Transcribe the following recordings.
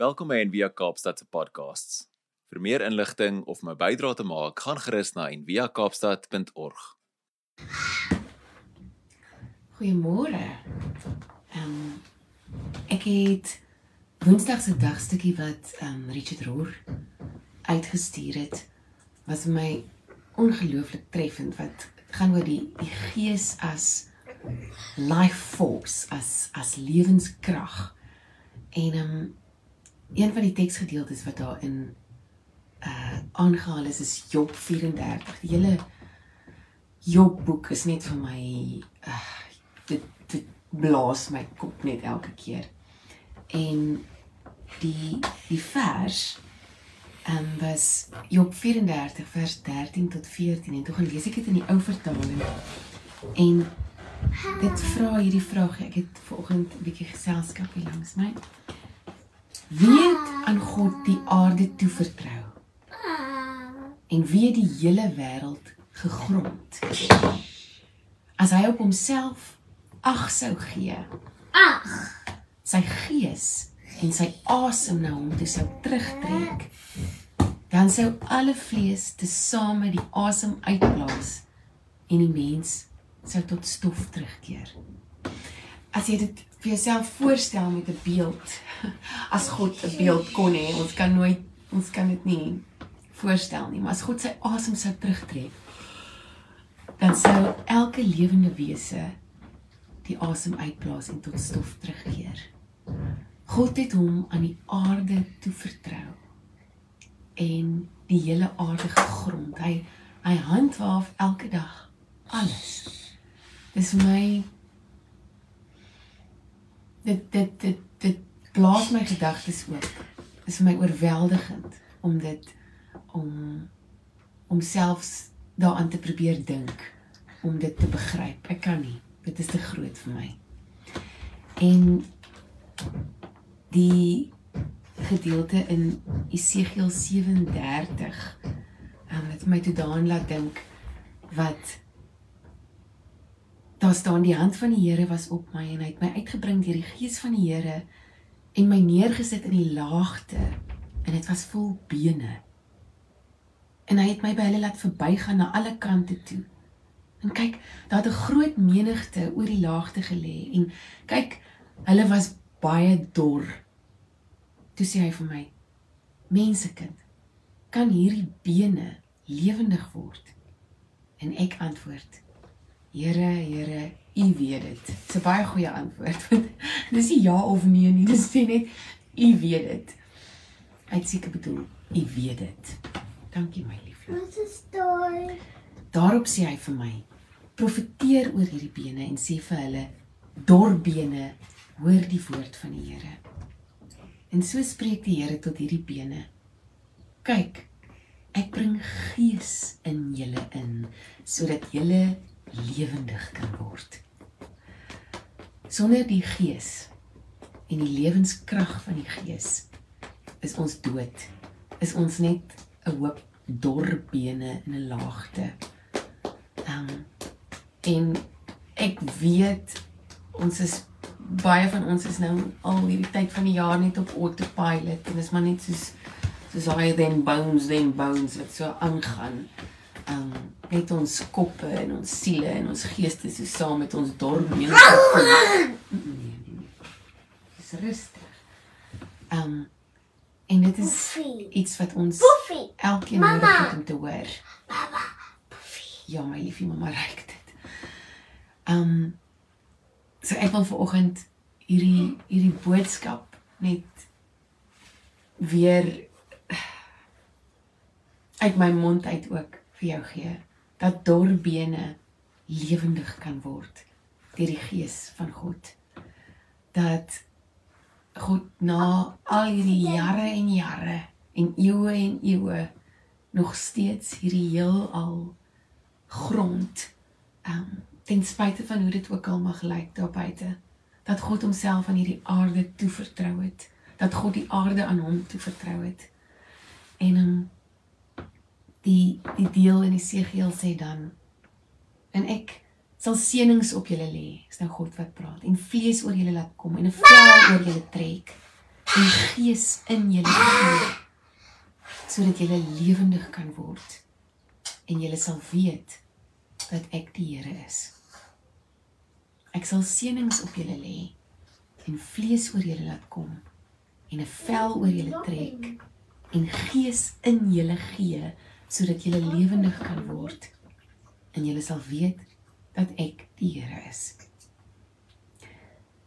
Welkom by Envia Kaapstad se podcasts. Vir meer inligting of my bydrae te maak, gaan gerus na enviakaapstad.org. Goeiemôre. Ehm um, ek het Woensdag se dagstukkie wat ehm um, Richard Roer uitgestuur het was vir my ongelooflik treffend wat gaan oor die die gees as life force as as lewenskrag. En ehm um, een van die teksgedeeltes wat daarin uh aangehaal is is Job 34. Die hele Job boek is net vir my uh dit dit blaas my kop net elke keer. En die die vers ehm um, was Job 34 vers 13 tot 14 en toe gaan lees ek dit in die ou vertaling. En dit vra hierdie vraag ek het vanoggend 'n bietjie geselskap hier langs my. Wie het aan God die aarde toevertrou? En wie het die hele wêreld gegrond? As hy op homself ag sou gee. Ag. Sy gees en sy asem na hom toe sou terugtrek. Dan sou alle vlees tesame die asem uitblaas en die mens sou tot stof terugkeer. As jy dit vir jouself voorstel met 'n beeld, as God 'n beeld kon hê, ons kan nooit ons kan dit nie voorstel nie, maar as God sy asem sou terugtrek, dan sou elke lewende wese die asem uitblaas en tot stof terugkeer. God het hom aan die aarde toevertrou en die hele aarde gegrond. Hy hy handhaaf elke dag alles. Dis my dit dit dit dit blaas my gedagtes oop. Dis vir my oorweldigend om dit om om selfs daaraan te probeer dink om dit te begryp. Ek kan nie. Dit is te groot vir my. En die gedeelte in Esegiel 37 um, het my toe daaraan laat dink wat daar staan die hand van die Here was op my en hy het my uitgebring deur die gees van die Here en my neergesit in die laagte en dit was vol bene. En hy het my by hulle laat verbygaan na alle kante toe. En kyk, daar het 'n groot menigte oor die laagte gelê en kyk, hulle was baie dor. Toe sê hy vir my: "Mensekind, kan hierdie bene lewendig word?" En ek antwoord: Here, Here, U weet dit. Dis 'n baie goeie antwoord. dis nie ja of nee nie, dis net U weet dit. Het seker bedoel, U weet dit. Dankie my lief. Wat is daar? Daarop sê hy vir my: Profeteer oor hierdie bene en sê vir hulle: Dorbene, hoor die woord van die Here. En so spreek die Here tot hierdie bene: Kyk, ek bring gees in julle in sodat julle lewendig kan word. Sonder die gees en die lewenskrag van die gees is ons dood. Is ons net 'n hoop dor bene in 'n laagte. Um en ek weet ons is baie van ons is nou al hierdie tyd van die jaar net op autopilot en dis maar net soos soos hy then bones then bones wat so aangaan. Um het ons koppe en ons siele en ons geeste so saam met ons dorp mee gevoel. Nee, nee, nee. Dis rustig. Um en dit is Boefie. iets wat ons Boefie. elkeen Mama. nodig het om te hoor. Baba. Boefie. Ja, my liefie mamma reik dit. Um so ek wil vanoggend hierdie hierdie boodskap net weer uit my mond uit ook vir jou gee dat dorbene lewendig kan word deur die gees van God. Dat God na al hierdie jare en jare en eeue en eeue nog steeds hierdie heelal grond um ten spyte van hoe dit ook al mag lyk daar buite dat God homself aan hierdie aarde toevertrou het dat God die aarde aan hom toevertrou het en um, die die deel in Esegiel sê dan en ek sal seënings op julle lê is nou God wat praat en vlees oor julle laat kom en 'n vel oor julle trek die gees in julle gee sodat julle lewendig kan word en julle sal weet dat ek die Here is. Ek sal seënings op julle lê en vlees oor julle laat kom en 'n vel oor julle trek en gees in julle gee sodat julle lewendig kan word en julle sal weet dat ek die Here is.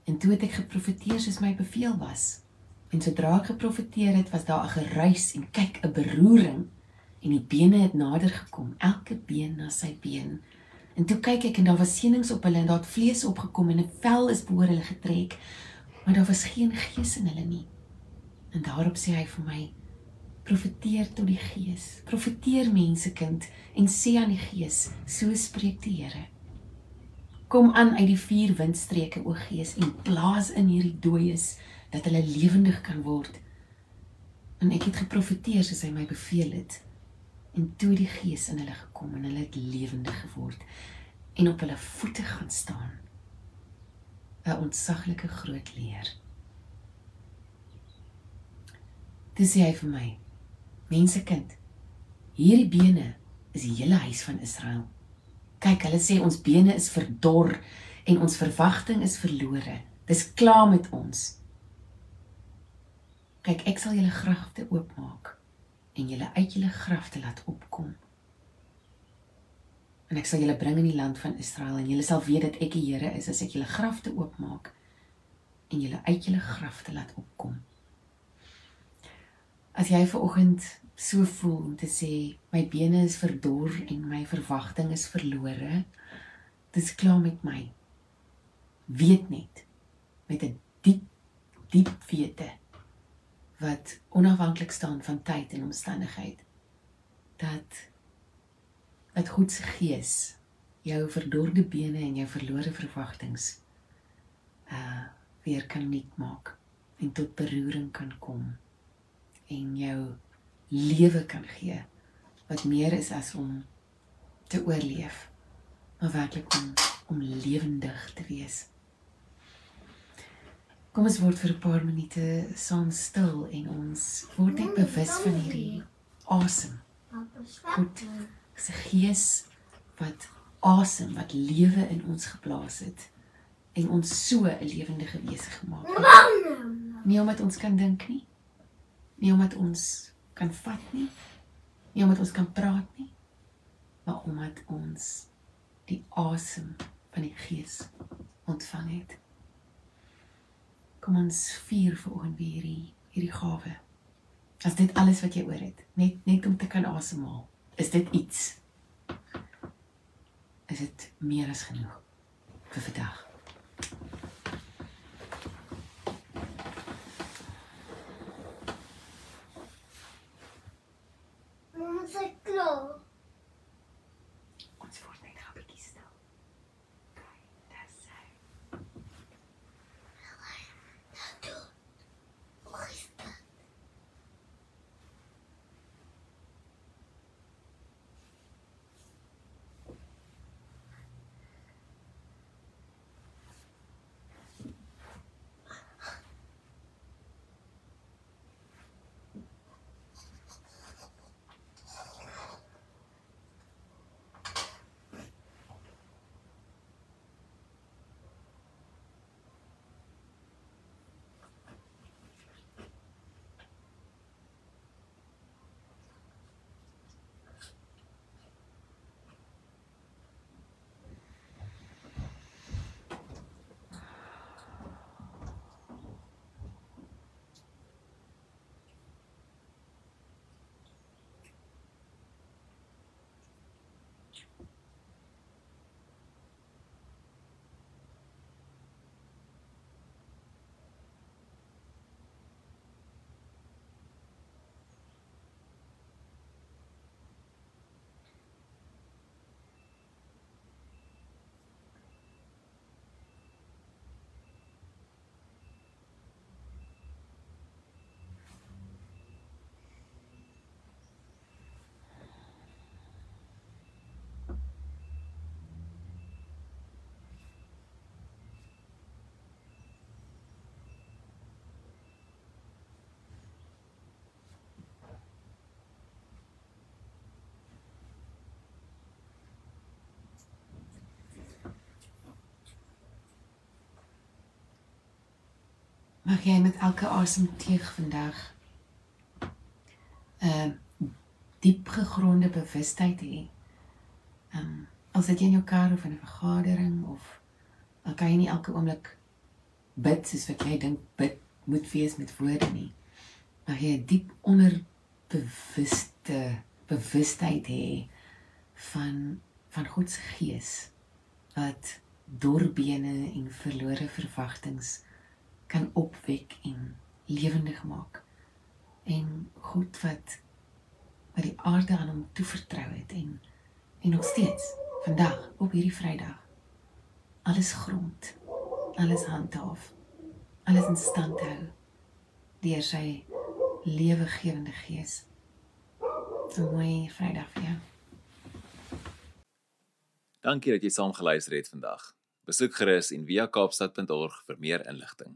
En toe het ek geprofeteer soos my beveel was. En sodra ek geprofeteer het, was daar 'n geruis en kyk 'n beroering en die bene het nader gekom, elke been na sy been. En toe kyk ek en daar was seënings op hulle en daar het vlees opgekom en 'n vel is bo hulle getrek, maar daar was geen gees in hulle nie. En daarop sê hy vir my: Profeteer tot die Gees. Profeteer mensekind en sê aan die Gees: So spreek die Here. Kom aan uit die vier windstreke o Gees en blaas in hierdie dooies dat hulle lewendig kan word. En ek het geprofeteer soos hy my beveel het. En toe die Gees in hulle gekom en hulle het lewendig geword en op hulle voete gaan staan. 'n Ontsaglike groot leer. Dis hy vir my. Mensekind, hierdie bene is die hele huis van Israel. Kyk, hulle sê ons bene is verdor en ons verwagting is verlore. Dis klaar met ons. Kyk, ek sal julle grafte oopmaak en julle uit julle grafte laat opkom. En ek sal julle bring in die land van Israel en julle sal weet dat ek die Here is as ek julle grafte oopmaak en julle uit julle grafte laat opkom. As jy ver oggend so voel om te sê my bene is verdor en my verwagting is verlore, dis klaar met my. Weet net met 'n diep diep wete wat onafhanklik staan van tyd en omstandigheid dat dat God se gees jou verdorde bene en jou verlore verwagtinge uh weer kan nuut maak en tot beroering kan kom en jou lewe kan gee wat meer is as om te oorleef maar werklik om om lewendig te wees. Kom ons word vir 'n paar minute saam stil en ons word net bewus van hierdie asem. Goed. 'n gees wat asem, wat lewe in ons geblaas het en ons so 'n lewendige wese gemaak het. Nie omdat ons kan dink nie, Nie omdat ons kan vat nie. Nie omdat ons kan praat nie. Maar omdat ons die asem van die Gees ontvang het. Kom ons vier vir oggend weer hierdie hierdie gawe. As dit alles wat jy oor het, net net om te kan asemhaal, is dit iets. Is dit meer as genoeg vir vandag? Oh. Mag jy met elke asemteug vandag 'n uh, diep gegronde bewustheid hê. Um as dit jy in jou kar of in 'n vergadering of al kan jy nie elke oomblik bid soos wat jy dink bid moet wees met woorde nie. Mag jy 'n diep onderbewuste bewustheid hê van van God se gees wat doorbene en verlore verwagtinge kan opwek en lewendig maak. En God wat wat die aarde aan hom toevertrou het en en nog steeds vandag op hierdie Vrydag alles grond, alles handhaaf, alles in stand hou deur sy lewegewende gees. 'n Mooi Vrydag vir jou. Dankie dat jy saam geluister het vandag. Besoek gerus en via kaapstad.org vir meer inligting.